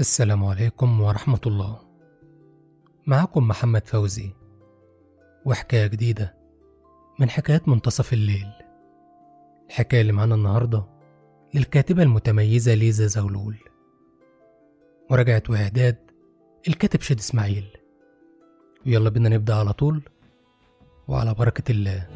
السلام عليكم ورحمة الله. معكم محمد فوزي. وحكاية جديدة من حكايات منتصف الليل. الحكاية اللي معانا النهاردة للكاتبة المتميزة ليزا زغلول مراجعة وإعداد الكاتب شاد إسماعيل. ويلا بينا نبدأ على طول وعلى بركة الله.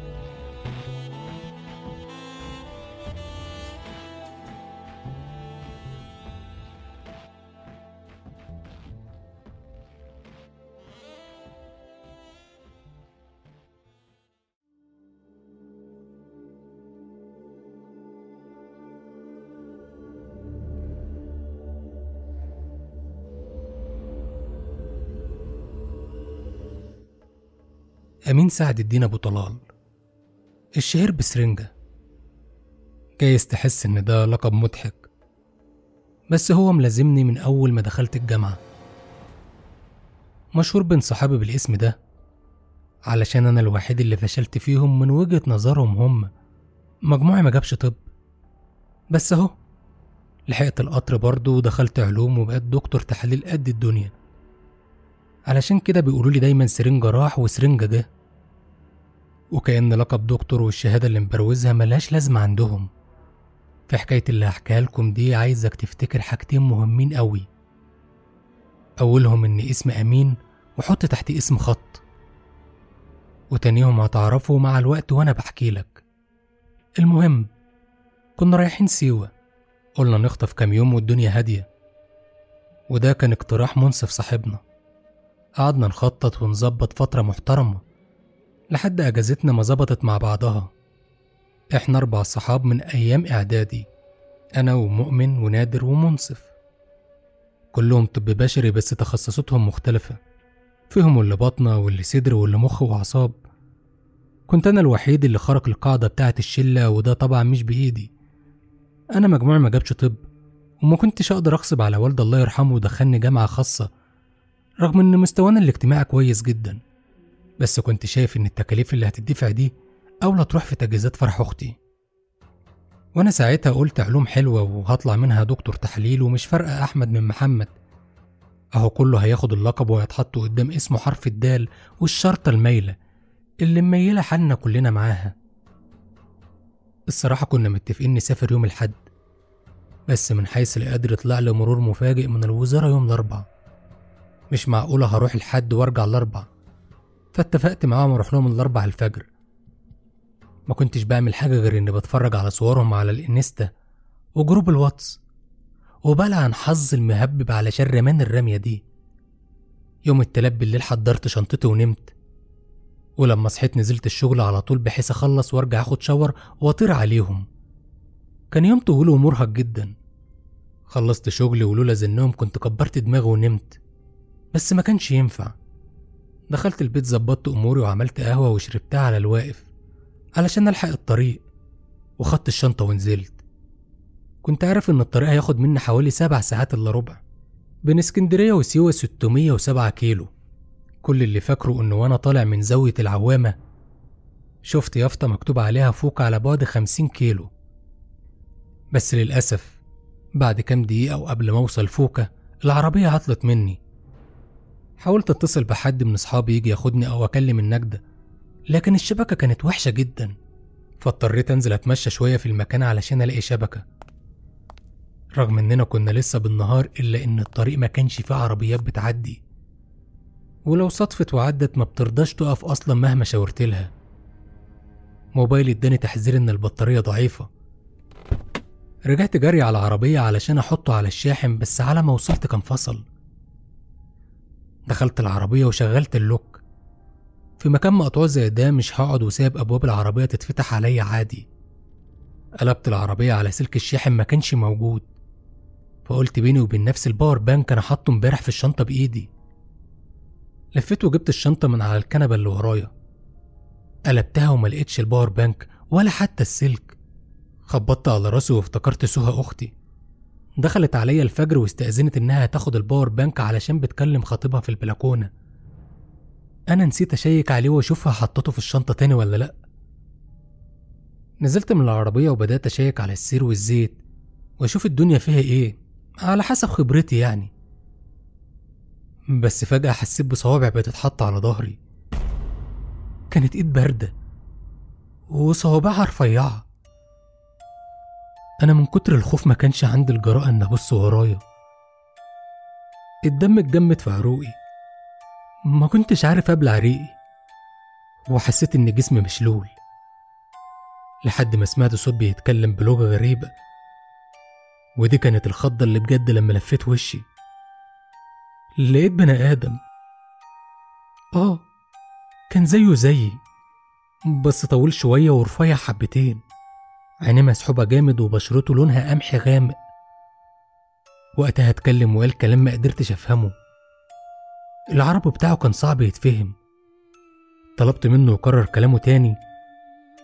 أمين سعد الدين أبو طلال. الشهير بسرنجة. جايز تحس إن ده لقب مضحك. بس هو ملازمني من أول ما دخلت الجامعة. مشهور بين صحابي بالاسم ده علشان أنا الوحيد اللي فشلت فيهم من وجهة نظرهم هم. مجموعي ما جابش طب. بس أهو. لحقت القطر برضه ودخلت علوم وبقيت دكتور تحاليل قد الدنيا. علشان كده بيقولوا لي دايما سرنجة راح وسرنجة جه. وكأن لقب دكتور والشهادة اللي مبروزها ملهاش لازمة عندهم. في حكاية اللي هحكيها لكم دي عايزك تفتكر حاجتين مهمين قوي. أولهم إن اسم أمين وحط تحتيه اسم خط. وتانيهم هتعرفه مع الوقت وأنا بحكي لك. المهم كنا رايحين سيوة. قلنا نخطف كام يوم والدنيا هادية. وده كان اقتراح منصف صاحبنا. قعدنا نخطط ونظبط فترة محترمة. لحد أجازتنا ما ظبطت مع بعضها. إحنا أربع صحاب من أيام إعدادي أنا ومؤمن ونادر ومنصف. كلهم طب بشري بس تخصصاتهم مختلفة. فيهم اللي بطنة واللي صدر واللي مخ وأعصاب. كنت أنا الوحيد اللي خرق القاعدة بتاعة الشلة وده طبعا مش بإيدي. أنا مجموعي ما جابش طب وما كنتش أقدر أغصب على والد الله يرحمه ودخلني جامعة خاصة رغم إن مستوانا الاجتماعي كويس جدا. بس كنت شايف إن التكاليف اللي هتدفع دي أولى تروح في تجهيزات فرح أختي. وأنا ساعتها قلت علوم حلوة وهطلع منها دكتور تحليل ومش فارقة أحمد من محمد. أهو كله هياخد اللقب وهيتحط قدام اسمه حرف الدال والشرطة المايلة اللي مميلة حالنا كلنا معاها. الصراحة كنا متفقين نسافر يوم الحد بس من حيث القدر طلع لي مرور مفاجئ من الوزارة يوم الأربع مش معقولة هروح الحد وأرجع الأربع فاتفقت معاهم أروح لهم الأربع الفجر. ما كنتش بعمل حاجة غير إني بتفرج على صورهم على الإنستا وجروب الواتس وبلعن حظ المهبب علشان رمان الرمية دي. يوم التلات بالليل حضرت شنطتي ونمت ولما صحيت نزلت الشغل على طول بحيث أخلص وأرجع أخد شاور وأطير عليهم. كان يوم طويل ومرهق جدا. خلصت شغلي ولولا زنهم كنت كبرت دماغي ونمت بس ما كانش ينفع. دخلت البيت ظبطت أموري وعملت قهوة وشربتها على الواقف علشان ألحق الطريق وخدت الشنطة ونزلت. كنت عارف إن الطريق هياخد مني حوالي سبع ساعات إلا ربع. بين اسكندرية وسيوة 607 كيلو. كل اللي فاكره إنه وأنا طالع من زاوية العوامة شفت يافطة مكتوب عليها فوق على بعد 50 كيلو. بس للأسف بعد كام دقيقة وقبل ما أوصل فوكة العربية عطلت مني. حاولت اتصل بحد من اصحابي يجي ياخدني أو اكلم النجدة لكن الشبكة كانت وحشة جدا فاضطريت انزل اتمشى شوية في المكان علشان الاقي شبكة. رغم اننا كنا لسه بالنهار الا ان الطريق ما كانش فيه عربيات بتعدي. ولو صدفت وعدت ما بترضاش تقف أصلا مهما شاورت لها. موبايلي اداني تحذير ان البطارية ضعيفة. رجعت جري على العربية علشان احطه على الشاحن بس على ما وصلت كان فصل. دخلت العربية وشغلت اللوك. في مكان مقطوع زي ده مش هقعد وسايب أبواب العربية تتفتح عليا عادي. قلبت العربية على سلك الشاحن ما كانش موجود. فقلت بيني وبين نفسي ال power bank أنا حاطه امبارح في الشنطة بإيدي. لفيت وجبت الشنطة من على الكنبة اللي ورايا. قلبتها وما لقيتش ال power bank ولا حتى السلك. خبطت على راسي وافتكرت سهى أختي. دخلت عليا الفجر واستأذنت إنها تاخد ال power bank علشان بتكلم خطيبها في البلكونة. أنا نسيت أشيك عليه وأشوفها حطته في الشنطة تاني ولا لأ؟ نزلت من العربية وبدأت أشيك على السير والزيت وأشوف الدنيا فيها إيه على حسب خبرتي يعني. بس فجأة حسيت بصوابع بتتحط على ظهري. كانت إيد باردة وصوابعها رفيعة. أنا من كتر الخوف ما كانش عندي الجرأة إن أبص ورايا. الدم اتجمد في عروقي. ما كنتش عارف أبلع ريقي. وحسيت إن جسمي مشلول. لحد ما سمعت صوت بيتكلم بلغة غريبة. ودي كانت الخضة اللي بجد لما لفيت وشي. لقيت بني آدم. آه كان زيه زيي. بس طويل شوية ورفيع حبتين. عينيه مسحوبة جامد وبشرته لونها قمحي غامق. وقتها اتكلم وقال كلام ما قدرتش افهمه. العربي بتاعه كان صعب يتفهم. طلبت منه يكرر كلامه تاني.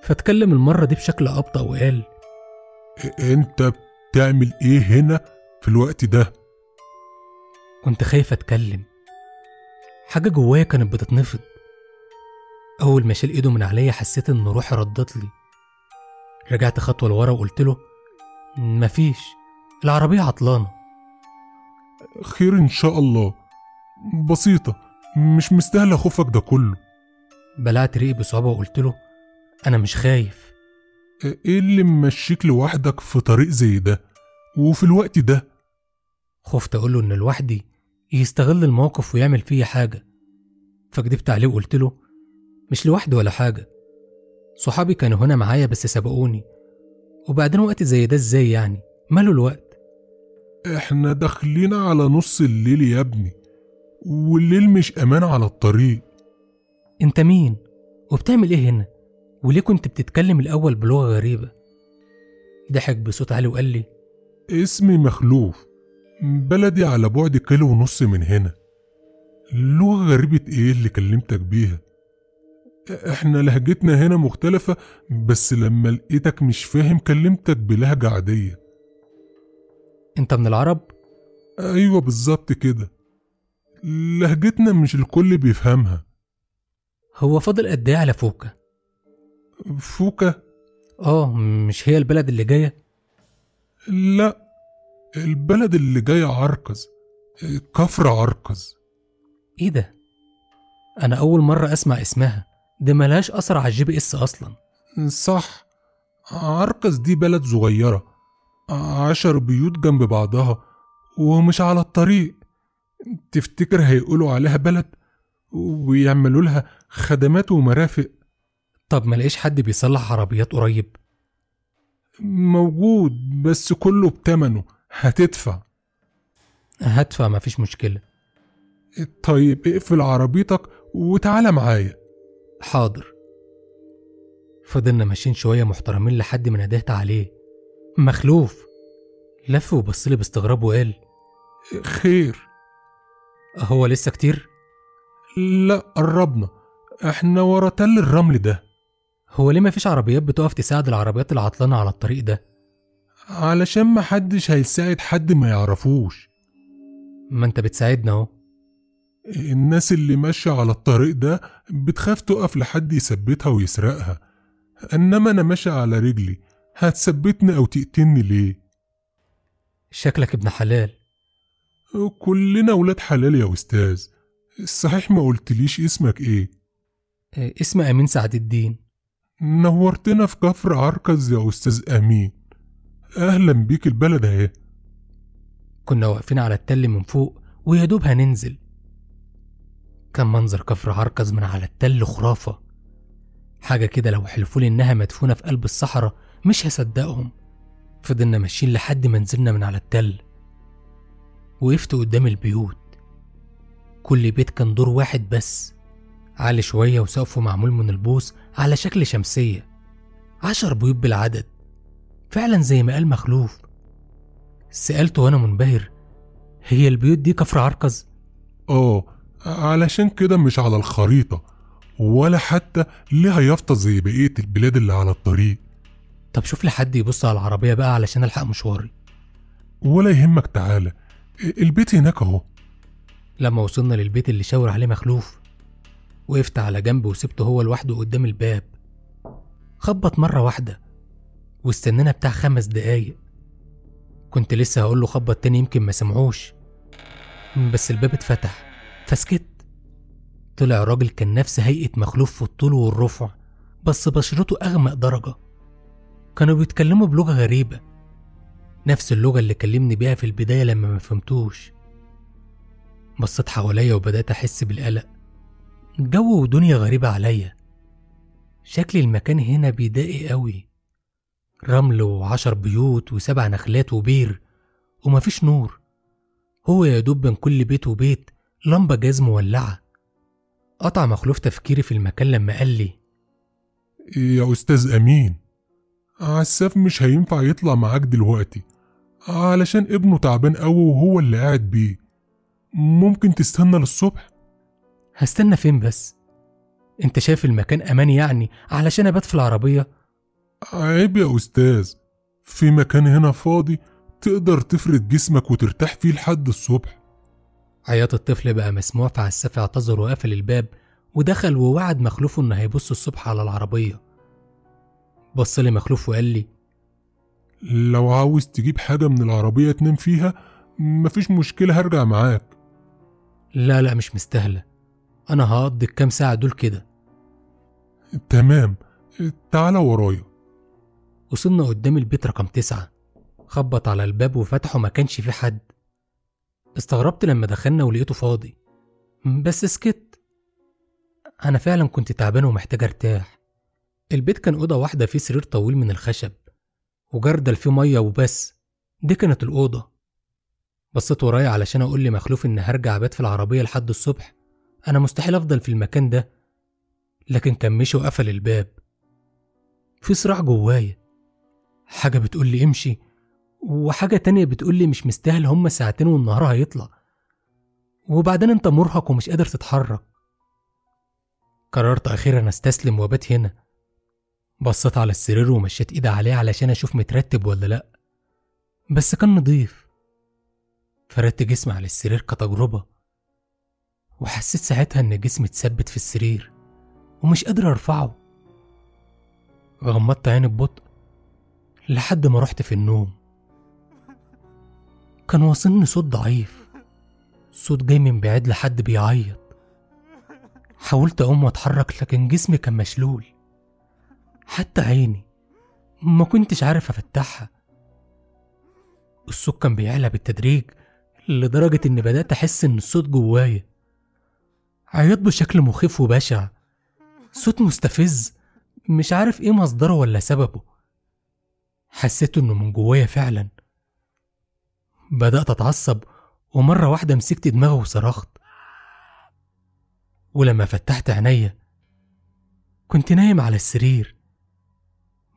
فاتكلم المرة دي بشكل أبطأ وقال إنت بتعمل إيه هنا في الوقت ده؟ كنت خايف أتكلم. حاجة جوايا كانت بتتنفض. أول ما شال إيده من عليا حسيت إن روحي ردت لي. رجعت خطوة لورا وقلت له مفيش العربية عطلانة. خير إن شاء الله. بسيطة مش مستاهلة خوفك ده كله. بلعت ريقي بصعوبة وقلت له أنا مش خايف. إيه اللي ممشيك لوحدك في طريق زي ده؟ وفي الوقت ده؟ خفت أقوله إن لوحدي يستغل الموقف ويعمل فيا حاجة. فكدبت عليه وقلت له مش لوحدي ولا حاجة صحابي كانوا هنا معايا بس سبقوني. وبعدين وقت زي ده إزاي يعني؟ ماله الوقت؟ إحنا داخلين على نص الليل يا ابني والليل مش أمان على الطريق. انت مين؟ وبتعمل إيه هنا؟ وليه كنت بتتكلم الأول بلغة غريبة؟ ضحك بصوت عالي وقال لي اسمي مخلوف بلدي على بعد كيلو ونص من هنا. لغة غريبة إيه اللي كلمتك بيها؟ إحنا لهجتنا هنا مختلفة بس لما لقيتك مش فاهم كلمتك بلهجة عادية. انت من العرب؟ أيوه بالظبط كده. لهجتنا مش الكل بيفهمها. هو فاضل قد إيه على فوكا؟ فوكا؟ آه مش هي البلد اللي جاية؟ لا البلد اللي جاية عركز كفر عركز إيه ده؟ أنا أول مرة أسمع اسمها. دي ملهاش أثر على ال GPS أصلا. صح. عركز دي بلد صغيرة. عشر بيوت جنب بعضها ومش على الطريق. تفتكر هيقولوا عليها بلد؟ ويعملوا لها خدمات ومرافق. طب ما لقيش حد بيصلح عربيات قريب؟ موجود بس كله بتمنه. هتدفع. هدفع مفيش مشكلة. طيب اقفل عربيتك وتعالى معايا. حاضر. فضلنا ماشيين شوية محترمين لحد ما ندهت عليه. مخلوف. لف وبصلي باستغراب وقال خير. هو لسه كتير؟ لا قربنا. إحنا ورا تل الرمل ده. هو ليه مفيش عربيات بتقف تساعد العربيات العطلانة على الطريق ده؟ علشان محدش هيساعد حد ما يعرفوش. ما انت بتساعدنا اهو. الناس اللي ماشية على الطريق ده بتخاف تقف لحد يثبتها ويسرقها. إنما أنا ماشي على رجلي هتثبتني أو تقتلني ليه؟ شكلك ابن حلال. كلنا ولاد حلال يا أستاذ. صحيح ما قلتليش اسمك إيه؟ آه، اسم أمين سعد الدين. نورتنا في كفر عركز يا أستاذ أمين. أهلا بيك البلد أهي. كنا واقفين على التل من فوق ويا دوب هننزل. كان منظر كفر عركز من على التل خرافة. حاجة كده لو حلفولي إنها مدفونة في قلب الصحراء مش هصدقهم. فضلنا ماشيين لحد ما نزلنا من على التل. وقفت قدام البيوت. كل بيت كان دور واحد بس. عالي شوية وسقفه معمول من البوص على شكل شمسية. عشر بيوت بالعدد. فعلا زي ما قال مخلوف. سألته وأنا منبهر. هي البيوت دي كفر عركز؟ آه علشان كده مش على الخريطة ولا حتى ليها يافطة زي بقية البلاد اللي على الطريق. طب شوف لي حد يبص على العربية بقى علشان ألحق مشواري. ولا يهمك تعالى. البيت هناك أهو. لما وصلنا للبيت اللي شاور عليه مخلوف وقفت على جنب وسبته هو لوحده قدام الباب. خبط مرة واحدة واستنينا بتاع خمس دقايق. كنت لسه هقول له خبط تاني يمكن ما سمعوش. بس الباب اتفتح. فسكت. طلع راجل كان نفس هيئة مخلوف في الطول والرفع بس بشرته أغمق درجة. كانوا بيتكلموا بلغة غريبة. نفس اللغة اللي كلمني بيها في البداية لما ما فهمتوش. بصيت حواليا وبدأت أحس بالقلق. جو ودنيا غريبة عليا. شكل المكان هنا بيضايق قوي. رمل وعشر بيوت وسبع نخلات وبير ومفيش نور. هو يا دوب بين كل بيت وبيت لمبة جاز مولعة. قطع مخلوف تفكيري في المكان لما قال لي يا أستاذ أمين عساف مش هينفع يطلع معاك دلوقتي علشان ابنه تعبان قوي وهو اللي قاعد بيه. ممكن تستنى للصبح؟ هستنى فين بس؟ أنت شايف المكان أمان يعني علشان أبات في العربية؟ عيب يا أستاذ في مكان هنا فاضي تقدر تفرد جسمك وترتاح فيه لحد الصبح. عياط الطفل بقى مسموع فعساف اعتذر وقفل الباب ودخل ووعد مخلوفه انه هيبص الصبح على العربية. بص لي مخلوف وقال لي لو عاوز تجيب حاجة من العربية تنام فيها مفيش مشكلة هرجع معاك. لا لا مش مستاهلة. أنا هقضي الكام ساعة دول كده. تمام. تعالى ورايا. وصلنا قدام البيت رقم تسعة. خبط على الباب وفتحه ما كانش فيه حد. استغربت لما دخلنا ولقيته فاضي. بس سكت. أنا فعلا كنت تعبان ومحتاج أرتاح. البيت كان أوضة واحدة فيه سرير طويل من الخشب وجردل فيه مية وبس. دي كانت الأوضة. بصيت ورايا علشان أقول لمخلوف إن هرجع بيت في العربية لحد الصبح. أنا مستحيل أفضل في المكان ده لكن كان مشي وقفل الباب. في صراع جوايا. حاجة بتقول لي امشي. وحاجة تانية بتقول لي مش مستاهل هما ساعتين والنهار هيطلع. وبعدين انت مرهق ومش قادر تتحرك. قررت أخيرا أستسلم وأبات هنا. بصيت على السرير ومشيت إيدي عليه علشان أشوف مترتب ولا لأ. بس كان نضيف. فردت جسمي على السرير كتجربة. وحسيت ساعتها إن جسمي اتثبت في السرير. ومش قادر أرفعه. غمضت عيني ببطء لحد ما رحت في النوم. كان واصلني صوت ضعيف. صوت جاي من بعيد لحد بيعيط. حاولت أقوم وأتحرك لكن جسمي كان مشلول. حتى عيني ما كنتش عارف أفتحها. الصوت كان بيعلى بالتدريج لدرجة إني بدأت أحس إن الصوت جوايا. عيط بشكل مخيف وبشع. صوت مستفز مش عارف إيه مصدره ولا سببه. حسيت إنه من جوايا فعلا. بدأت أتعصب ومرة واحدة مسكت دماغي وصرخت. ولما فتحت عينيا كنت نايم على السرير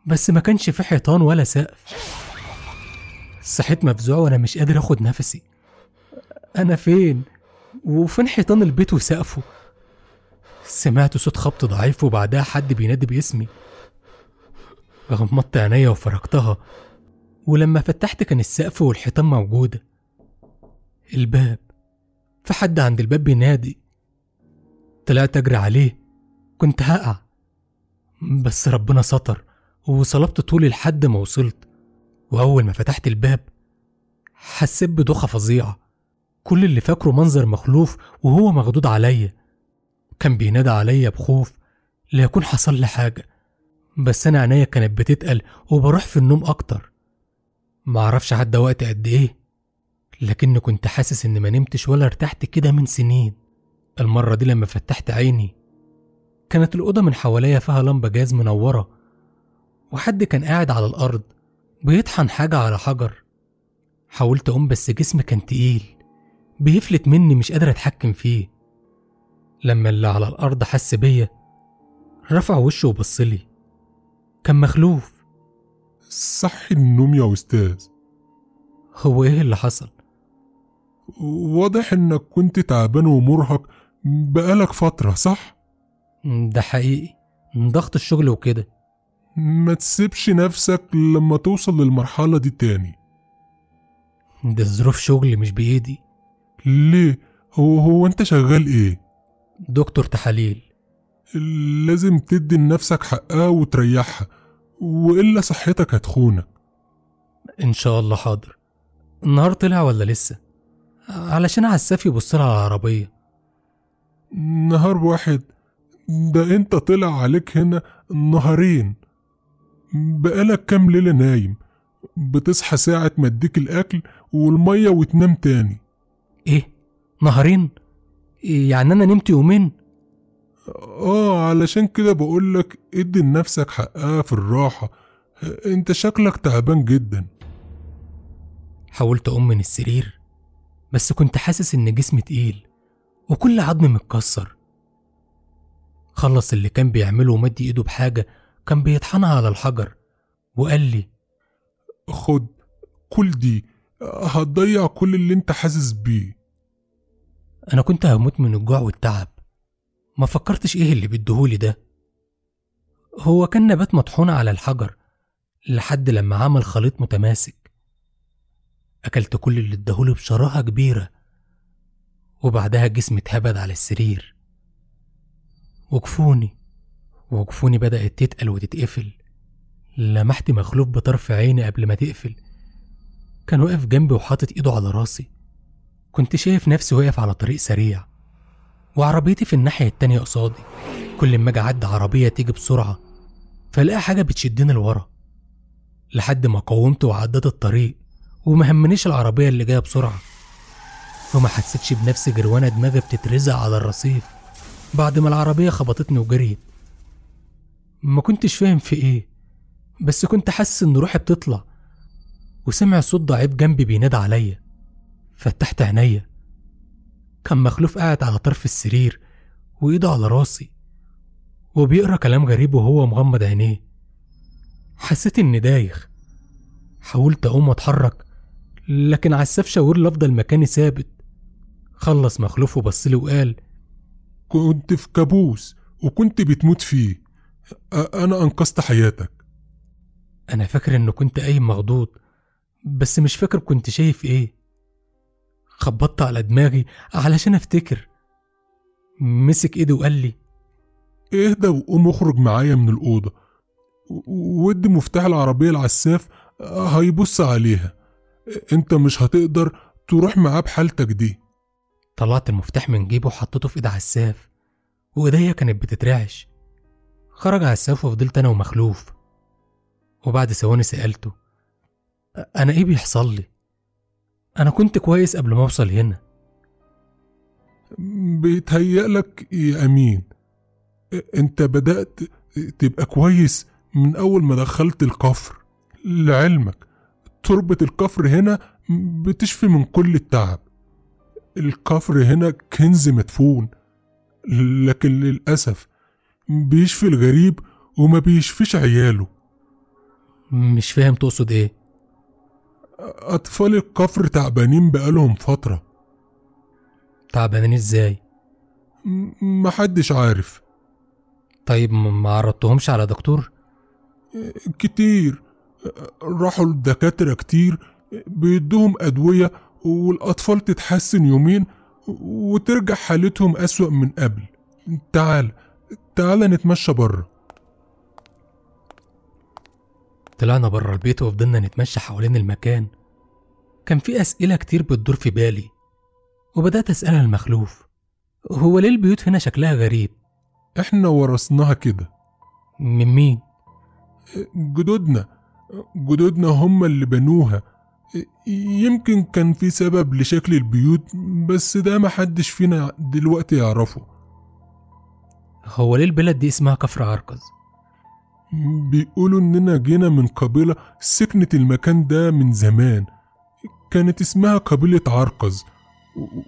بس ما كانش في حيطان ولا سقف. صحيت مفزوع وأنا مش قادر آخد نفسي. أنا فين؟ وفين حيطان البيت وسقفه؟ سمعت صوت خبط ضعيف وبعدها حد بينادي باسمي. غمضت عينيا وفرجتها. ولما فتحت كان السقف والحيطان موجودة الباب في حد عند الباب بينادي. طلعت أجري عليه كنت هقع. بس ربنا ستر وصلبت طولي لحد ما وصلت. وأول ما فتحت الباب حسيت بدوخة فظيعة. كل اللي فاكره منظر مخلوف وهو مخدود عليا. كان بينادى عليا بخوف ليكون حصل لي حاجة. بس أنا عينيا كانت بتتقل وبروح في النوم أكتر. معرفش عدى وقت قد إيه لكني كنت حاسس إني ما نمتش ولا ارتحت كده من سنين. المرة دي لما فتحت عيني كانت الأوضة من حواليا فيها لمبة جاز منورة وحد كان قاعد على الأرض بيطحن حاجة على حجر. حاولت أقوم بس جسمي كان تقيل بيفلت مني مش قادر أتحكم فيه. لما اللي على الأرض حس بيا رفع وشه وبصلي كان مخلوف. صحي النوم يا أستاذ هو إيه اللي حصل؟ واضح إنك كنت تعبان ومرهق بقالك فترة صح؟ ده حقيقي ضغط الشغل وكده ما تسيبش نفسك لما توصل للمرحلة دي تاني ده ظروف شغلي مش بإيدي ليه؟ هو هو أنت شغال إيه؟ دكتور تحاليل لازم تدي لنفسك حقها وتريحها وإلا صحتك هتخونك. إن شاء الله حاضر. النهار طلع ولا لسه؟ علشان عساف يبص على العربية. نهار واحد ده أنت طلع عليك هنا نهارين. بقالك كام ليلة نايم؟ بتصحى ساعة ما أديك الأكل والمية وتنام تاني. إيه؟ نهارين؟ يعني أنا نمت يومين؟ آه علشان كده بقولك ادي لنفسك حقها في الراحة. انت شكلك تعبان جدا. حاولت أقوم من السرير بس كنت حاسس إن جسمي تقيل وكل عظمي متكسر. خلص اللي كان بيعمله ومد إيده بحاجة كان بيطحنها على الحجر وقال لي خد كل دي هتضيع كل اللي انت حاسس بيه. أنا كنت هموت من الجوع والتعب. ما فكرتش إيه اللي بيديهولي ده؟ هو كان نبات مطحون على الحجر لحد لما عمل خليط متماسك. أكلت كل اللي اداهولي بشراهة كبيرة وبعدها جسمي اتهبد على السرير. وجفوني وجفوني بدأت تتقل وتتقفل. لمحت مخلوف بطرف عيني قبل ما تقفل. كان واقف جنبي وحاطط إيده على راسي. كنت شايف نفسي واقف على طريق سريع. وعربيتي في الناحية التانية قصادي. كل ما أجي أعدي عربية تيجي بسرعة فلاقي حاجة بتشدني لورا. لحد ما قومت وعديت الطريق وما همنيش العربية اللي جاية بسرعة. وما حسيتش بنفسي غير وأنا دماغي بتترزع على الرصيف. بعد ما العربية خبطتني وجريت. ما كنتش فاهم في إيه بس كنت حاسس إن روحي بتطلع. وسمع صوت ضعيف جنبي بينادى عليا. فتحت عينيا. كان مخلوف قاعد على طرف السرير وإيده على راسي وبيقرأ كلام غريب وهو مغمض عينيه. حسيت إني دايخ حاولت أقوم واتحرك لكن عساف شاور لي افضل مكاني ثابت. خلص مخلوف وبصلي وقال كنت في كابوس وكنت بتموت فيه. أ- أنا أنقذت حياتك. أنا فاكر إنه كنت قايم مخضوض بس مش فاكر كنت شايف إيه. خبطت على دماغي علشان افتكر. مسك ايدي وقال لي اهدى وقوم اخرج معايا من الأوضة. و- وادي مفتاح العربية العساف هيبص عليها. انت مش هتقدر تروح معاه بحالتك دي. طلعت المفتاح من جيبي وحطيته في ايد عساف وايديا كانت بتترعش. خرج عساف وفضلت أنا ومخلوف. وبعد ثواني سألته "أ- أنا إيه بيحصل لي؟ أنا كنت كويس قبل ما أوصل هنا. بيتهيألك يا أمين أنت بدأت تبقى كويس من أول ما دخلت الكفر. لعلمك تربة الكفر هنا بتشفي من كل التعب. الكفر هنا كنز مدفون لكن للأسف بيشفي الغريب وما بيشفيش عياله. مش فاهم تقصد إيه؟ أطفال الكفر تعبانين بقالهم فترة. تعبانين إزاي؟ محدش عارف. طيب ما عرضتهمش على دكتور؟ كتير. راحوا لدكاترة كتير بيدوهم أدوية والأطفال تتحسن يومين وترجع حالتهم أسوأ من قبل. تعال تعال نتمشى بره. طلعنا بره البيت وفضلنا نتمشى حوالين المكان. كان في أسئلة كتير بتدور في بالي وبدأت أسألها المخلوف. هو ليه البيوت هنا شكلها غريب؟ إحنا ورثناها كده. من مين؟ جدودنا. جدودنا هم اللي بنوها. يمكن كان في سبب لشكل البيوت بس ده محدش فينا دلوقتي يعرفه. هو ليه البلد دي اسمها كفر عرقز؟ بيقولوا إننا جينا من قبيلة سكنت المكان ده من زمان. كانت اسمها قبيلة عرقز.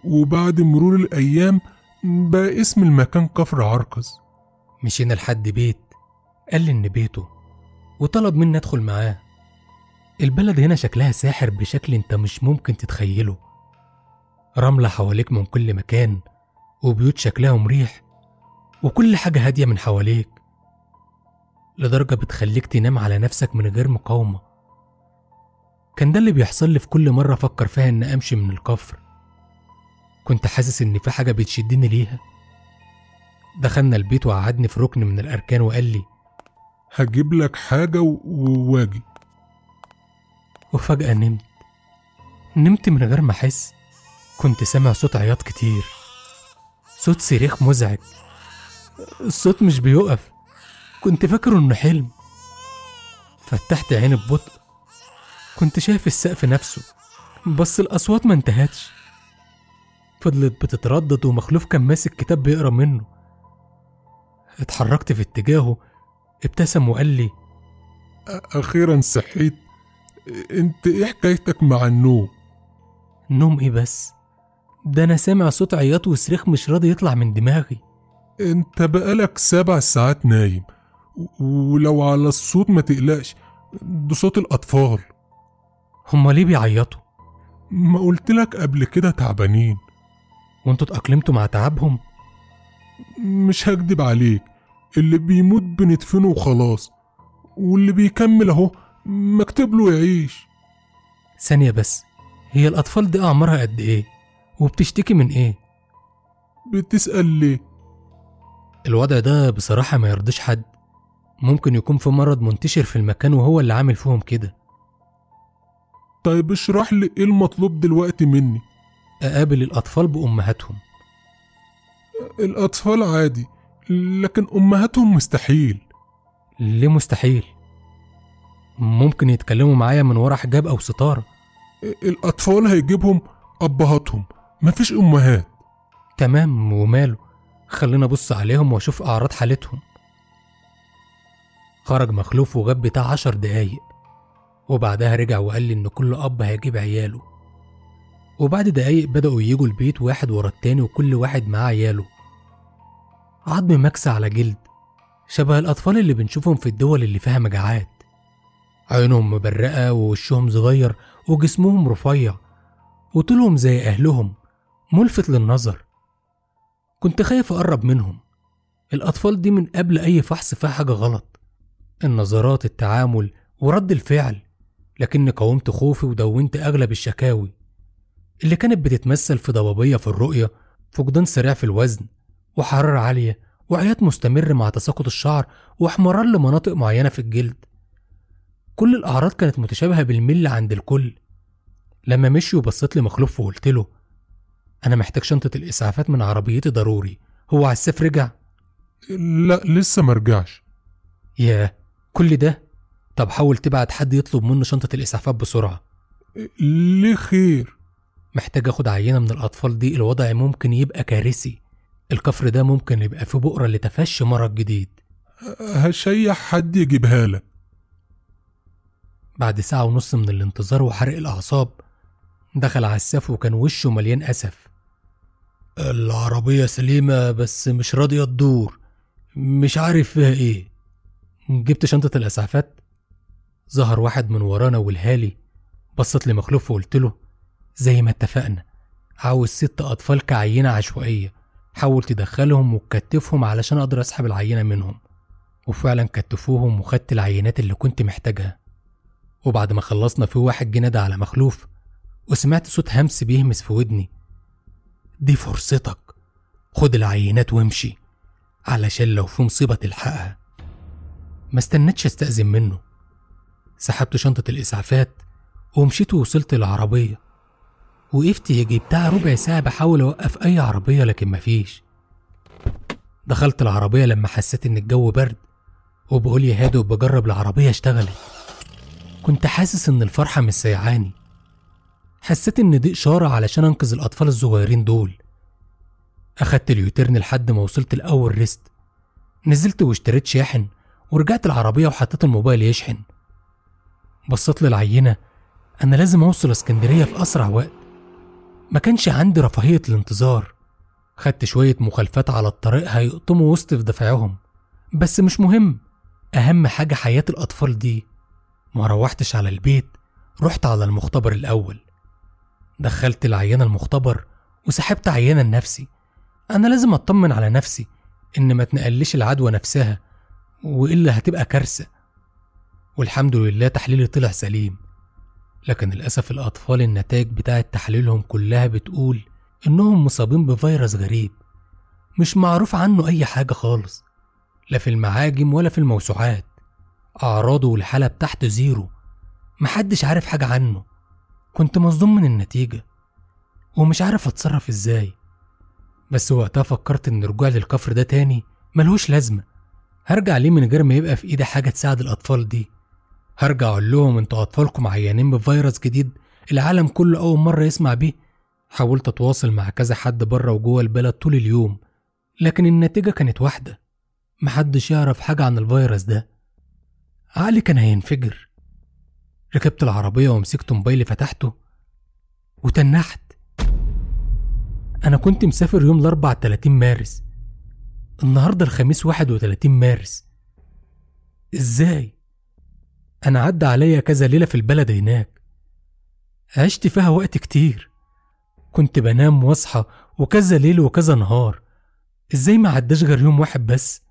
وبعد مرور الأيام بقى اسم المكان كفر عرقز. مشينا لحد بيت. قال لي إن بيته وطلب مني أدخل معاه. البلد هنا شكلها ساحر بشكل أنت مش ممكن تتخيله. رملة حواليك من كل مكان وبيوت شكلها مريح وكل حاجة هادية من حواليك. لدرجة بتخليك تنام على نفسك من غير مقاومة. كان ده اللي بيحصل لي في كل مرة أفكر فيها إن أمشي من الكفر. كنت حاسس إن في حاجة بتشدني ليها. دخلنا البيت وقعدني في ركن من الأركان وقال لي هجيب لك حاجة وواجي وفجأة نمت. نمت من غير ما أحس. كنت سامع صوت عياط كتير. صوت صريخ مزعج. الصوت مش بيقف كنت فاكره إنه حلم. فتحت عيني ببطء كنت شايف السقف نفسه بس الأصوات ما انتهتش. فضلت بتتردد ومخلوف كان ماسك كتاب بيقرأ منه. اتحركت في اتجاهه ابتسم وقال لي أخيرا صحيت. أنت إيه حكايتك مع النوم؟ نوم إيه بس؟ ده أنا سامع صوت عياط وصريخ مش راضي يطلع من دماغي. أنت بقالك سبع ساعات نايم. ولو على الصوت ما تقلقش ده صوت الأطفال. هما ليه بيعيطوا؟ ما قلتلك قبل كده تعبانين. وانتوا اتأقلمتوا مع تعبهم؟ مش هكدب عليك اللي بيموت بندفنه وخلاص واللي بيكمل اهو مكتوب له يعيش. ثانية بس هي الأطفال دي أعمارها قد إيه؟ وبتشتكي من إيه؟ بتسأل ليه؟ الوضع ده بصراحة ما يرضيش حد. ممكن يكون في مرض منتشر في المكان وهو اللي عامل فيهم كده. طيب اشرح لي إيه المطلوب دلوقتي مني؟ أقابل الأطفال بأمهاتهم. الأطفال عادي لكن أمهاتهم مستحيل. ليه مستحيل؟ ممكن يتكلموا معايا من ورا حجاب أو ستارة. الأطفال هيجيبهم أبهاتهم مفيش أمهات. تمام وماله؟ خلينا أبص عليهم وأشوف أعراض حالتهم. خرج مخلوف وغاب بتاع عشر دقايق. وبعدها رجع وقال لي إن كل أب هيجيب عياله. وبعد دقايق بدأوا يجوا البيت واحد ورا التاني وكل واحد معاه عياله. عظم مكسى على جلد. شبه الأطفال اللي بنشوفهم في الدول اللي فيها مجاعات. عينهم مبرقة ووشهم صغير وجسمهم رفيع. وطولهم زي أهلهم. ملفت للنظر. كنت خايف أقرب منهم. الأطفال دي من قبل أي فحص فيها حاجة غلط. النظرات التعامل ورد الفعل لكني قاومت خوفي ودونت أغلب الشكاوي اللي كانت بتتمثل في ضبابية في الرؤية فقدان سريع في الوزن وحرارة عالية وعياط مستمر مع تساقط الشعر واحمرار لمناطق معينة في الجلد. كل الأعراض كانت متشابهة بالملي عند الكل. لما مشي وبصيت لي مخلوف وقلت له أنا محتاج شنطة الإسعافات من عربيتي ضروري هو عساف رجع؟ لا لسه مرجعش ياه! كل ده؟ طب حاول تبعت حد يطلب منه شنطة الإسعافات بسرعة. ليه خير؟ محتاج أخد عينة من الأطفال دي الوضع ممكن يبقى كارثي. الكفر ده ممكن يبقى فيه بؤرة لتفشي مرض جديد. هشيح حد يجيبها لك. بعد ساعة ونص من الانتظار وحرق الأعصاب دخل عساف وكان وشه مليان أسف. العربية سليمة بس مش راضية تدور. مش عارف فيها إيه. جبت شنطة الإسعافات ظهر واحد من ورانا والهالي بصت لي مخلوف وقلت له زي ما اتفقنا عاوز ست أطفال كعينة عشوائية حاول تدخلهم وتكتفهم علشان أقدر أسحب العينة منهم. وفعلا كتفوهم وخدت العينات اللي كنت محتاجها. وبعد ما خلصنا في واحد جه على مخلوف وسمعت صوت همس بيهمس في ودني دي فرصتك خد العينات وامشي علشان لو في مصيبة تلحقها. ما استنيتش استأذن منه. سحبت شنطة الإسعافات ومشيت ووصلت العربية وقفت يجي بتاع ربع ساعة بحاول أوقف أي عربية لكن مفيش دخلت العربية لما حسيت إن الجو برد وبقول يا هادي وبجرب العربية اشتغلت. كنت حاسس إن الفرحة مش سيعاني حسيت إن دي إشارة علشان أنقذ الأطفال الصغيرين دول. أخدت اليوتيرن لحد ما وصلت لأول ريست. نزلت واشتريت شاحن. ورجعت العربية وحطيت الموبايل يشحن. بصيت للعينة أنا لازم أوصل اسكندرية في أسرع وقت. ما كانش عندي رفاهية الانتظار. خدت شوية مخالفات على الطريق هيقطموا وسط في دفعهم. بس مش مهم أهم حاجة حياة الأطفال دي. ما روحتش على البيت رحت على المختبر الأول. دخلت العينة المختبر وسحبت عينة لنفسي. أنا لازم أطمن على نفسي إن ما تنقلش العدوى نفسها. وإلا هتبقى كارثة. والحمد لله تحليلي طلع سليم. لكن للأسف الأطفال النتائج بتاعة تحليلهم كلها بتقول إنهم مصابين بفيروس غريب. مش معروف عنه أي حاجة خالص. لا في المعاجم ولا في الموسوعات. أعراضه والحالة بتاعته زيرو. محدش عارف حاجة عنه. كنت مصدوم من النتيجة. ومش عارف أتصرف إزاي. بس وقتها فكرت إن رجوع للكفر ده تاني ملهوش لازمة. هرجع ليه من غير ما يبقى في ايدي حاجة تساعد الأطفال دي؟ هرجع أقول لهم أنتوا أطفالكم عيانين بفيروس جديد العالم كله أول مرة يسمع بيه. حاولت أتواصل مع كذا حد بره وجوه البلد طول اليوم لكن النتيجة كانت واحدة. محدش يعرف حاجة عن الفيروس ده. عقلي كان هينفجر. ركبت العربية ومسكت موبايلي فتحته وتنحت. أنا كنت مسافر يوم الأربع 30 مارس. النهاردة الخميس 31 مارس. إزاي؟ أنا عدى عليا كذا ليلة في البلد هناك. عشت فيها وقت كتير. كنت بنام واصحى وكذا ليل وكذا نهار. إزاي ما عداش غير يوم واحد بس؟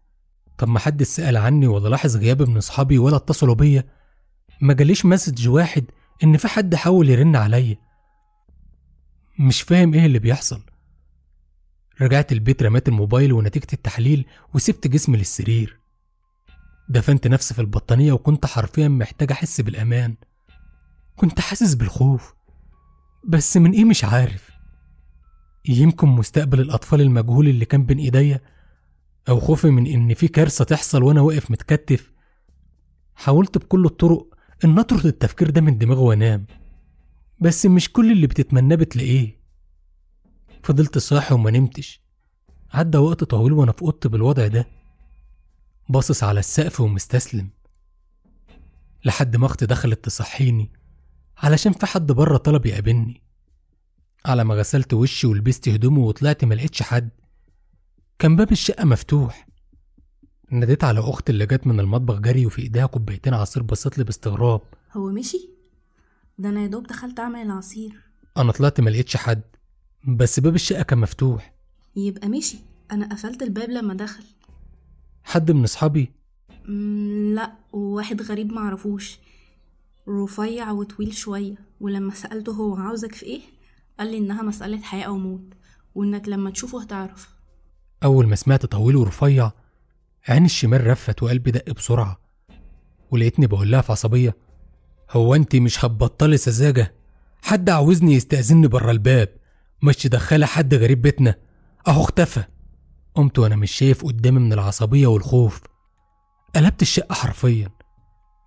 طب ما حد سأل عني ولا لاحظ غيابي من أصحابي ولا اتصلوا بيا. ما جاليش مسج واحد إن في حد حاول يرن عليا. مش فاهم إيه اللي بيحصل. رجعت البيت رميت الموبايل ونتيجة التحليل وسبت جسمي للسرير. دفنت نفسي في البطانية وكنت حرفيا محتاج أحس بالأمان. كنت حاسس بالخوف بس من إيه مش عارف. يمكن مستقبل الأطفال المجهول اللي كان بين إيديا أو خوفي من إن في كارثة تحصل وأنا واقف متكتف. حاولت بكل الطرق إن أطرد التفكير ده من دماغي وأنام بس مش كل اللي بتتمناه بتلاقيه. فضلت صاحي وما نمتش. عدى وقت طويل وأنا في أوضتي بالوضع ده. باصص على السقف ومستسلم. لحد ما أختي دخلت تصحيني علشان في حد بره طلب يقابلني. على ما غسلت وشي ولبست هدومي وطلعت ما لقيتش حد. كان باب الشقة مفتوح. ناديت على أختي اللي جت من المطبخ جري وفي إيديها كوبايتين عصير بصت لي باستغراب هو مشي؟ ده أنا يا دوب دخلت أعمل العصير. أنا طلعت ما لقيتش حد. بس باب الشقة كان مفتوح. يبقى مشي أنا قفلت الباب لما دخل. حد من أصحابي؟ لأ واحد غريب معرفوش. رفيع وطويل شوية ولما سألته هو عاوزك في إيه قال لي إنها مسألة حياة أو موت وإنك لما تشوفه هتعرف. أول ما سمعت طويل ورفيع عين الشمال رفت وقلبي دق بسرعة ولقيتني بقول لها في عصبية. هو انت مش هتبطلي سذاجة؟ حد عاوزني يستأذني بره الباب؟ مش تدخلي حد غريب بيتنا. أهو اختفى. قمت وأنا مش شايف قدامي من العصبية والخوف. قلبت الشقة حرفيا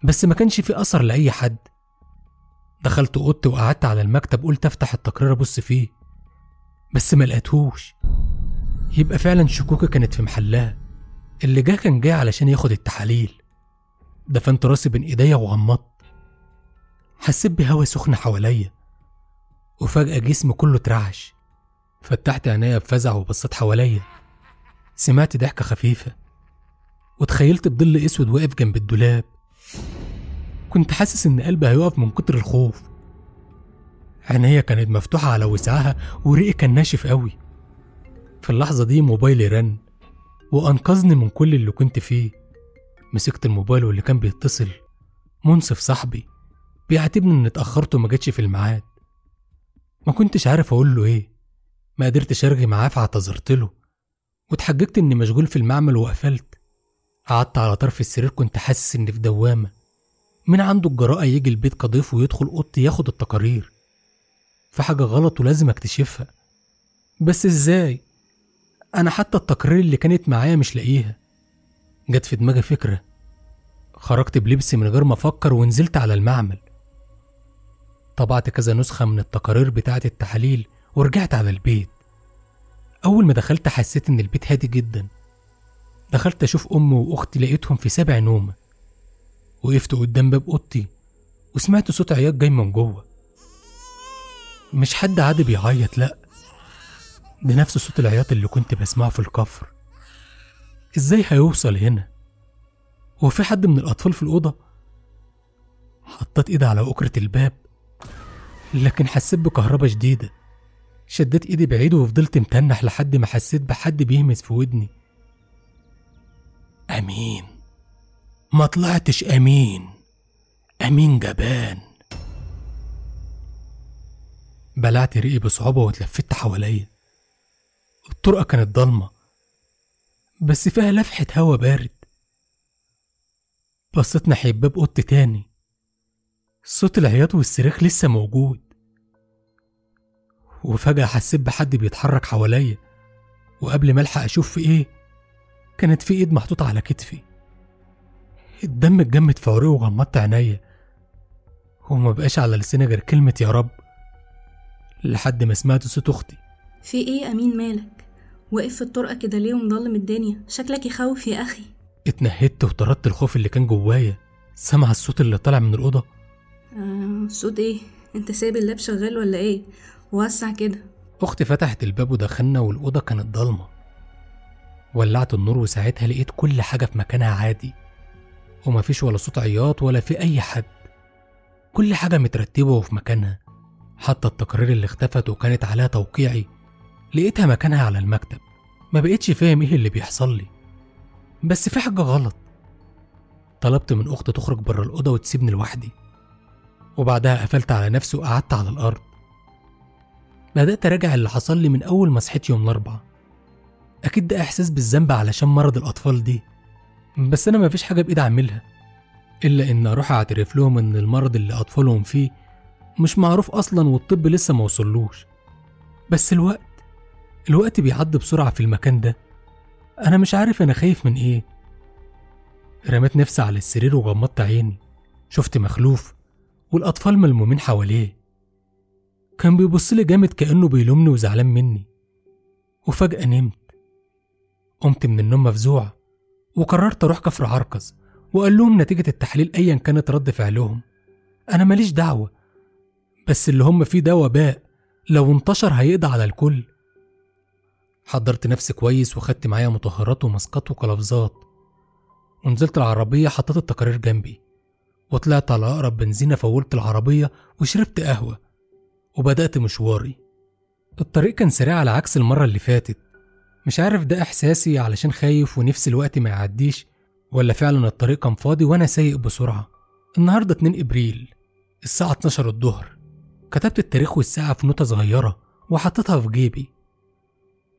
بس ما كانش في أثر لأي حد. دخلت أوضتي وقعدت على المكتب قلت أفتح التقرير أبص فيه بس ما لقيتهوش. يبقى فعلا شكوكي كانت في محلها. اللي جه كان جاي علشان ياخد التحاليل. دفنت راسي بين إيديا وغمضت. حسيت بهوا سخن حواليا. وفجأة جسمي كله اترعش. فتحت عينيا بفزع وبصيت حواليا. سمعت ضحكة خفيفة. وتخيلت بظل أسود واقف جنب الدولاب. كنت حاسس إن قلبي هيقف من كتر الخوف. عينيا كانت مفتوحة على وسعها وريقي كان ناشف قوي. في اللحظة دي موبايلي رن وأنقذني من كل اللي كنت فيه. مسكت الموبايل واللي كان بيتصل. منصف صاحبي بيعاتبني إني اتأخرت وما جتش في الميعاد. ما كنتش عارف أقول له إيه. ما قدرتش أرغي معاه فاعتذرت له. واتحججت إني مشغول في المعمل وقفلت. قعدت على طرف السرير كنت حاسس إني في دوامة. مين عنده الجراءة يجي البيت كضيف ويدخل أوضتي ياخد التقارير. في حاجة غلط ولازم أكتشفها. بس إزاي؟ أنا حتى التقارير اللي كانت معايا مش لاقيها. جت في دماغي فكرة. خرجت بلبسي من غير ما أفكر ونزلت على المعمل. طبعت كذا نسخة من التقارير بتاعة التحاليل ورجعت على البيت. أول ما دخلت حسيت إن البيت هادي جدا. دخلت أشوف أمي وأختي لقيتهم في سبع نومة. وقفت قدام باب أوضتي وسمعت صوت عياط جاي من جوه. مش حد عادي بيعيط لأ. ده نفس صوت العياط اللي كنت بسمعه في الكفر. إزاي هيوصل هنا؟ هو في حد من الأطفال في الأوضة؟ حطيت إيدي على أكرة الباب لكن حسيت بكهربا شديدة. شديت إيدي بعيد وفضلت متنح لحد ما حسيت بحد بيهمس في ودني. أمين. ما طلعتش أمين. أمين جبان. بلعت ريقي بصعوبة واتلفت حواليا. الطرقة كانت ضلمة بس فيها لفحة هوا بارد. بصيت ناحية باب أوضتي تاني. صوت العياط والصراخ لسه موجود. وفجأة حسيت بحد بيتحرك حواليا وقبل ما ألحق أشوف في إيه كانت في إيد محطوطة على كتفي. الدم اتجمد في عروقي وغمضت عينيا وما بقاش على لساني غير كلمة يا رب لحد ما سمعت صوت أختي. في إيه يا أمين مالك؟ واقف في الطرقة كده ليه ومضلم الدنيا؟ شكلك يخوف يا أخي. اتنهدت وطردت الخوف اللي كان جوايا سمع الصوت اللي طالع من الأوضة آه صوت إيه؟ انت سايب اللاب شغال ولا إيه؟ وسع كده. أختي فتحت الباب ودخلنا والأوضة كانت ضلمة. ولعت النور وساعتها لقيت كل حاجة في مكانها عادي. ومفيش ولا صوت عياط ولا في أي حد. كل حاجة مترتبة وفي مكانها. حتى التقارير اللي اختفت وكانت عليها توقيعي لقيتها مكانها على المكتب. ما بقتش فاهم إيه اللي بيحصل لي. بس في حاجة غلط. طلبت من أختي تخرج بره الأوضة وتسيبني لوحدي. وبعدها قفلت على نفسي وقعدت على الأرض. بدأت أراجع اللي حصل لي من أول ما صحيت يوم الأربعاء. أكيد ده إحساس بالذنب علشان مرض الأطفال دي بس أنا مفيش حاجة بإيدي أعملها إلا إن أروح أعترف لهم إن المرض اللي أطفالهم فيه مش معروف أصلا والطب لسه ما وصلوش. بس الوقت الوقت بيعدي بسرعة في المكان ده. أنا مش عارف أنا خايف من إيه. رميت نفسي على السرير وغمضت عيني. شفت مخلوف والأطفال ملمومين حواليه. كان بيبص لي جامد كأنه بيلومني وزعلان مني. وفجأة نمت. قمت من النوم مفزوع وقررت أروح كفر عركز وقال لهم نتيجة التحليل أيا كانت رد فعلهم. أنا ماليش دعوة بس اللي هم فيه ده وباء. لو انتشر هيقضي على الكل. حضرت نفسي كويس وخدت معايا مطهرات وماسكات وقلفزات ونزلت العربية حطيت التقارير جنبي. وطلعت على أقرب بنزينة فولت العربية وشربت قهوة وبدأت مشواري. الطريق كان سريع على عكس المرة اللي فاتت. مش عارف ده إحساسي علشان خايف ونفسي الوقت ما يعديش ولا فعلا الطريق كان فاضي وأنا سايق بسرعة. النهاردة 2 إبريل الساعة 12 الظهر. كتبت التاريخ والساعة في نوتة صغيرة وحطيتها في جيبي.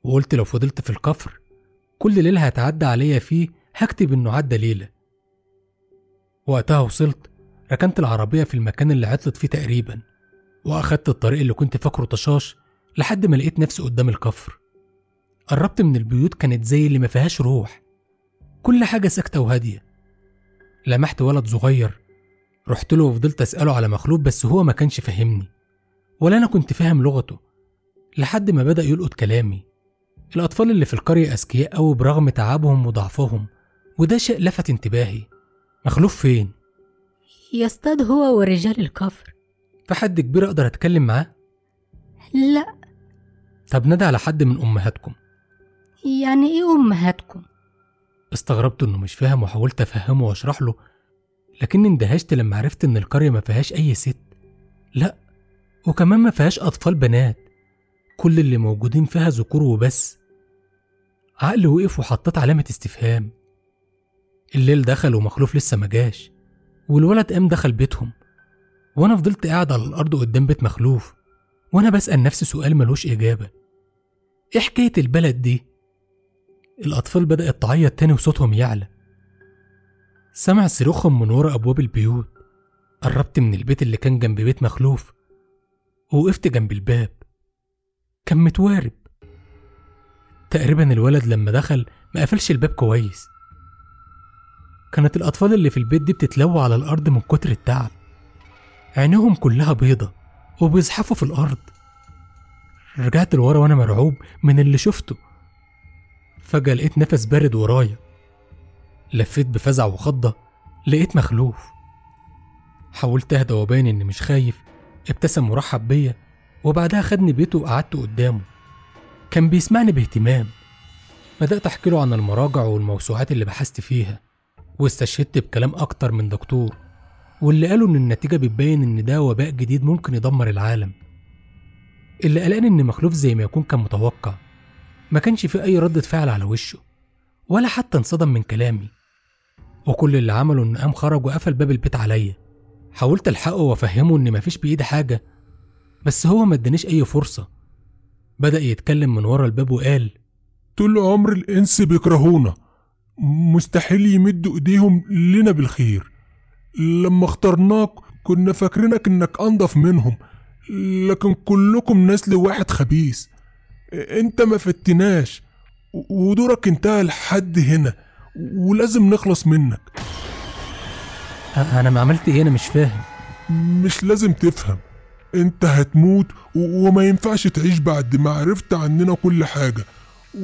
وقلت لو فضلت في الكفر كل ليلة هتعدى عليا فيه هكتب إنه عدى ليلة. وقتها وصلت ركنت العربية في المكان اللي عطلت فيه تقريبا وأخدت الطريق اللي كنت فاكره طشاش لحد ما لقيت نفسي قدام الكفر. قربت من البيوت كانت زي اللي ما فيهاش روح. كل حاجة ساكتة وهادية. لمحت ولد صغير. رحت له وفضلت أسأله على مخلوق بس هو ما كانش فاهمني ولا أنا كنت فاهم لغته. لحد ما بدأ يلقط كلامي. الأطفال اللي في القرية أذكياء أوي برغم تعبهم وضعفهم وده شيء لفت انتباهي. مخلوف فين؟ يصطاد هو ورجال الكفر. في حد كبير أقدر أتكلم معاه؟ لا. طب نادى على حد من أمهاتكم. يعني إيه أمهاتكم؟ استغربت إنه مش فاهم وحاولت أفهمه وأشرح له لكني اندهشت لما عرفت إن القرية ما فيهاش أي ست. لأ وكمان ما فيهاش أطفال بنات. كل اللي موجودين فيها ذكور وبس. عقلي وقف وحطيت علامة استفهام. الليل دخل ومخلوف لسه ما جاش والولد قام دخل بيتهم وأنا فضلت قاعد على الأرض قدام بيت مخلوف وأنا بسأل نفسي سؤال ملوش إجابة. إيه حكاية البلد دي؟ الأطفال بدأت تعيط تاني وصوتهم يعلى. سمع صراخهم من ورا أبواب البيوت. قربت من البيت اللي كان جنب بيت مخلوف ووقفت جنب الباب. كان متوارب. تقريبا الولد لما دخل ما قفلش الباب كويس. كانت الأطفال اللي في البيت دي بتتلوى على الأرض من كتر التعب. عينيهم كلها بيضة وبيزحفوا في الأرض. رجعت لورا وأنا مرعوب من اللي شفته. فجأة لقيت نفس بارد ورايا. لفيت بفزع وخضة لقيت مخلوف. حاولت أهدى وأبين إني مش خايف ابتسم ورحب بيا وبعدها خدني بيته وقعدت قدامه. كان بيسمعني باهتمام. بدأت أحكي له عن المراجع والموسوعات اللي بحثت فيها. واستشهدت بكلام أكتر من دكتور واللي قالوا إن النتيجة بتبين إن ده وباء جديد ممكن يدمر العالم. اللي قلقان إن مخلوف زي ما يكون كان متوقع ما كانش فيه أي ردة فعل على وشه ولا حتى انصدم من كلامي. وكل اللي عمله إنه قام خرج وقفل باب البيت عليا. حاولت ألحقه وأفهمه إن مفيش بإيدي حاجة بس هو ما ادانيش أي فرصة. بدأ يتكلم من ورا الباب وقال طول عمر الإنس بيكرهونا. مستحيل يمدوا إيديهم لنا بالخير. لما اخترناك كنا فاكرينك إنك أنضف منهم لكن كلكم نسل واحد خبيث. انت ما فتناش ودورك انتهى لحد هنا ولازم نخلص منك. أنا ما عملت إيه؟ أنا مش فاهم. مش لازم تفهم. انت هتموت وما ينفعش تعيش بعد ما عرفت عننا كل حاجة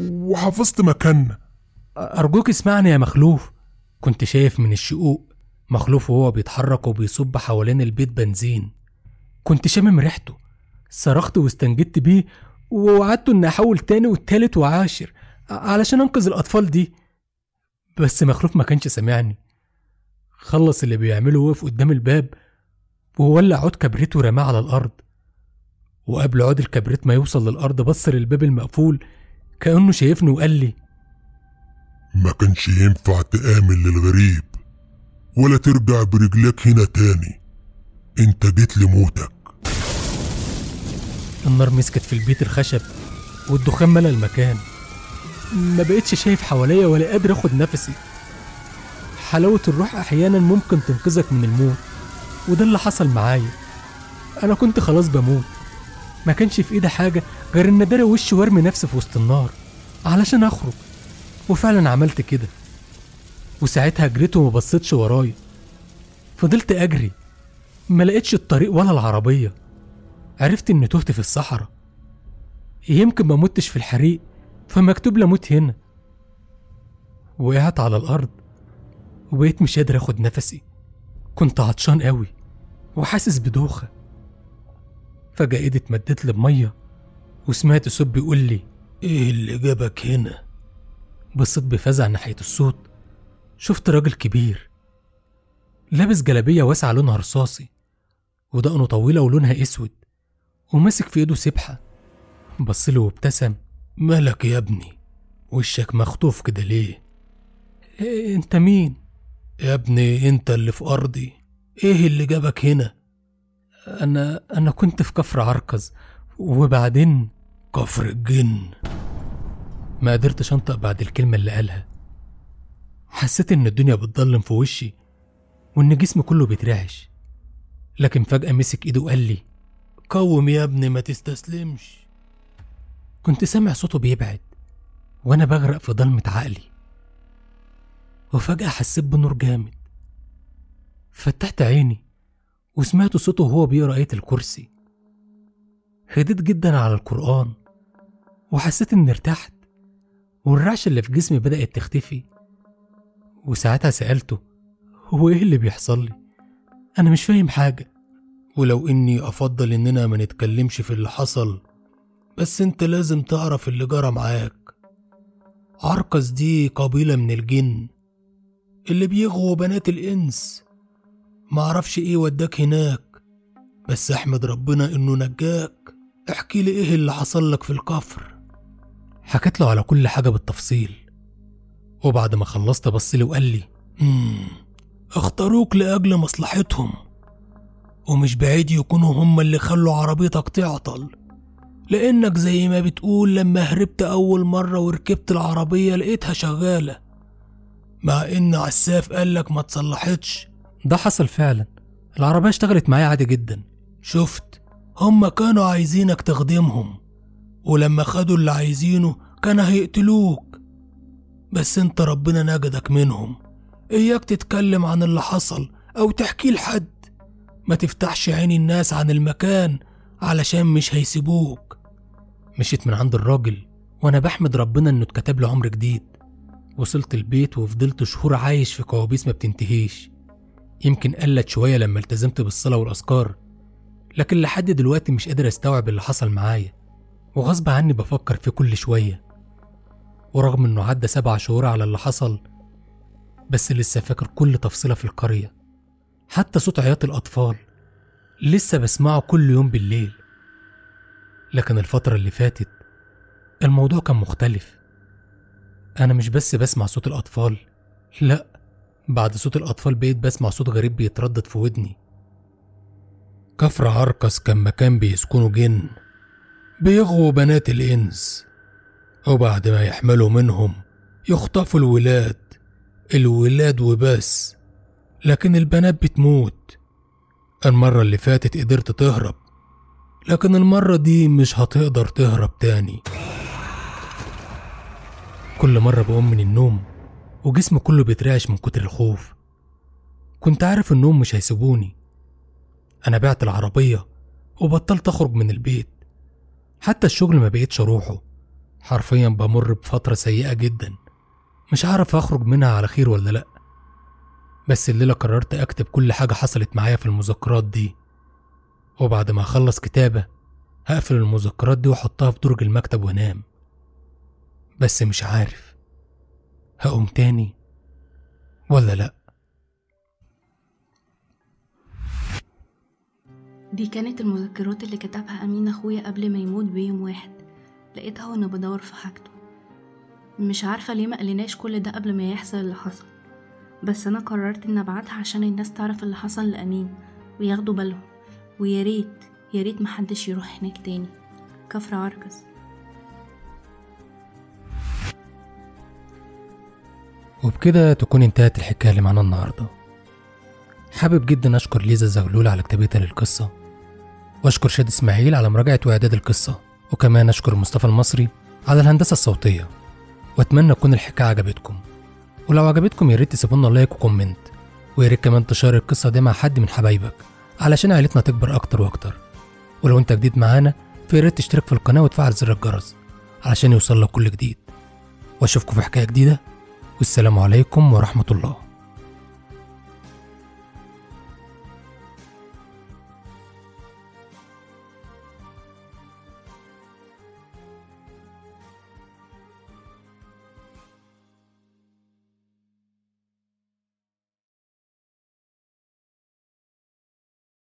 وحفظت مكاننا. أرجوك اسمعني يا مخلوف. كنت شايف من الشقوق مخلوف وهو بيتحرك وبيصب حوالين البيت بنزين. كنت شامم ريحته صرخت واستنجدت بيه ووعدته إني أحاول تاني والتالت وعاشر علشان أنقذ الأطفال دي. بس مخلوف ما كانش سامعني. خلص اللي بيعمله وقف قدام الباب وولع عود كبريت ورماه على الأرض. وقبل عود الكبريت ما يوصل للأرض بص للباب المقفول كأنه شايفني وقال لي ما كانش ينفع تآمن للغريب ولا ترجع برجلك هنا تاني. انت جيت لموتك. النار مسكت في البيت الخشب والدخان ملى المكان. ما بقتش شايف حواليا ولا قادر أخد نفسي. حلاوة الروح أحيانا ممكن تنقذك من الموت وده اللي حصل معايا. أنا كنت خلاص بموت. ما كانش في إيدي حاجة غير إن أداري وشي وارمي نفسي في وسط النار علشان أخرج. وفعلا عملت كده. وساعتها جريت وما بصيتش ورايا. فضلت أجري. ما لقيتش الطريق ولا العربية. عرفت إني تهت في الصحراء. يمكن ما متش في الحريق فمكتوب لي أموت هنا. وقعت على الأرض. وبقيت مش قادر آخد نفسي. كنت عطشان قوي. وحاسس بدوخة. فجأة إيدي اتمدت لي بميه وسمعت صوت بيقول لي إيه اللي جابك هنا؟ بصيت بفزع ناحية الصوت. شفت راجل كبير لابس جلابية واسعة لونها رصاصي ودقنه طويلة ولونها أسود وماسك في إيده سبحة. بصله وابتسم مالك يا ابني؟ وشك مخطوف كده ليه؟ إيه أنت مين؟ يا ابني أنت اللي في أرضي. إيه اللي جابك هنا؟ أنا أنا كنت في كفر عركز وبعدين كفر الجن. ما قدرتش انطق بعد الكلمة اللي قالها. حسيت إن الدنيا بتضلم في وشي وإن جسمي كله بيترعش. لكن فجأة مسك إيده وقال لي قوم يا ابني ما تستسلمش. كنت سامع صوته بيبعد وأنا بغرق في ضلمة عقلي. وفجأة حسيت بنور جامد. فتحت عيني وسمعت صوته وهو بيقرأ آية الكرسي. هديت جدا على القرآن وحسيت إني ارتحت. والرعشة اللي في جسمي بدأت تختفي. وساعتها سألته هو إيه اللي بيحصل لي؟ أنا مش فاهم حاجة. ولو إني أفضل إننا ما نتكلمش في اللي حصل بس أنت لازم تعرف اللي جرى معاك. عركز دي قبيلة من الجن اللي بيغوا بنات الإنس. معرفش إيه وداك هناك بس أحمد ربنا إنه نجاك. احكي لي إيه اللي حصل لك في الكفر. حكيت له على كل حاجة بالتفصيل. وبعد ما خلصت بصلي وقال لي مم. اختاروك لأجل مصلحتهم. ومش بعيد يكونوا هم اللي خلوا عربيتك تعطل. لأنك زي ما بتقول لما هربت أول مرة وركبت العربية لقيتها شغالة. مع إن عساف قالك ما تصلحتش ده حصل فعلا. العربية اشتغلت معايا عادي جدا. شفت هما كانوا عايزينك تخدمهم. ولما خدوا اللي عايزينه كانوا هيقتلوك. بس انت ربنا نجدك منهم. إياك تتكلم عن اللي حصل أو تحكيه لحد. ما تفتحش عين الناس عن المكان علشان مش هيسيبوك. مشيت من عند الراجل وأنا بحمد ربنا إنه اتكتب لي عمر جديد. وصلت البيت وفضلت شهور عايش في كوابيس ما بتنتهيش. يمكن قلت شوية لما التزمت بالصلاة والأذكار لكن لحد دلوقتي مش قادر أستوعب اللي حصل معايا. وغصب عني بفكر فيه كل شوية ورغم إنه عدى سبع شهور على اللي حصل بس لسه فاكر كل تفصيلة في القرية حتى صوت عياط الأطفال لسه بسمعه كل يوم بالليل. لكن الفترة اللي فاتت الموضوع كان مختلف. أنا مش بس بسمع صوت الأطفال لأ بعد صوت الأطفال بقيت بسمع صوت غريب بيتردد في ودني. كفر عركس كان مكان بيسكنوا جن. بيغووا بنات الإنس وبعد ما يحملوا منهم يخطفوا الولاد. الولاد وبس لكن البنات بتموت. المرة اللي فاتت قدرت تهرب لكن المرة دي مش هتقدر تهرب تاني. كل مرة بقوم من النوم وجسمي كله بيترعش من كتر الخوف. كنت عارف إنهم مش هيسيبوني. أنا بعت العربية وبطلت أخرج من البيت. حتى الشغل ما بقيتش أروحه. حرفيا بمر بفترة سيئة جدا. مش عارف أخرج منها على خير ولا لأ. بس الليلة قررت أكتب كل حاجة حصلت معايا في المذكرات دي. وبعد ما أخلص كتابة هقفل المذكرات دي وأحطها في درج المكتب وأنام. بس مش عارف هقوم تاني ولا لأ. دي كانت المذكرات اللي كتبها أمين أخويا قبل ما يموت بيوم واحد. لقيتها وأنا بدور في حاجته. مش عارفة ليه ما قالناش كل ده قبل ما يحصل اللي حصل. بس أنا قررت إن أبعتها عشان الناس تعرف اللي حصل لأمين وياخدوا بالهم. ويا ريت يا ريت محدش يروح هناك تاني. كفر عركز وبكده تكون انتهت الحكاية اللي معانا النهاردة. حابب جدا أشكر ليزا زغلول على كتابتها للقصة. وأشكر شاد إسماعيل على مراجعة وإعداد القصة وكمان أشكر مصطفى المصري على الهندسة الصوتية وأتمنى تكون الحكاية عجبتكم. ولو عجبتكم يا ريت تسيبولنا like و comment ويا ريت كمان تشارك القصة دي مع حد من حبايبك علشان عيلتنا تكبر أكتر وأكتر. ولو أنت جديد معانا فيا ريت تشترك في القناة وتفعل زر الجرس علشان يوصل لك كل جديد. وأشوفكم في حكاية جديدة والسلام عليكم ورحمة الله.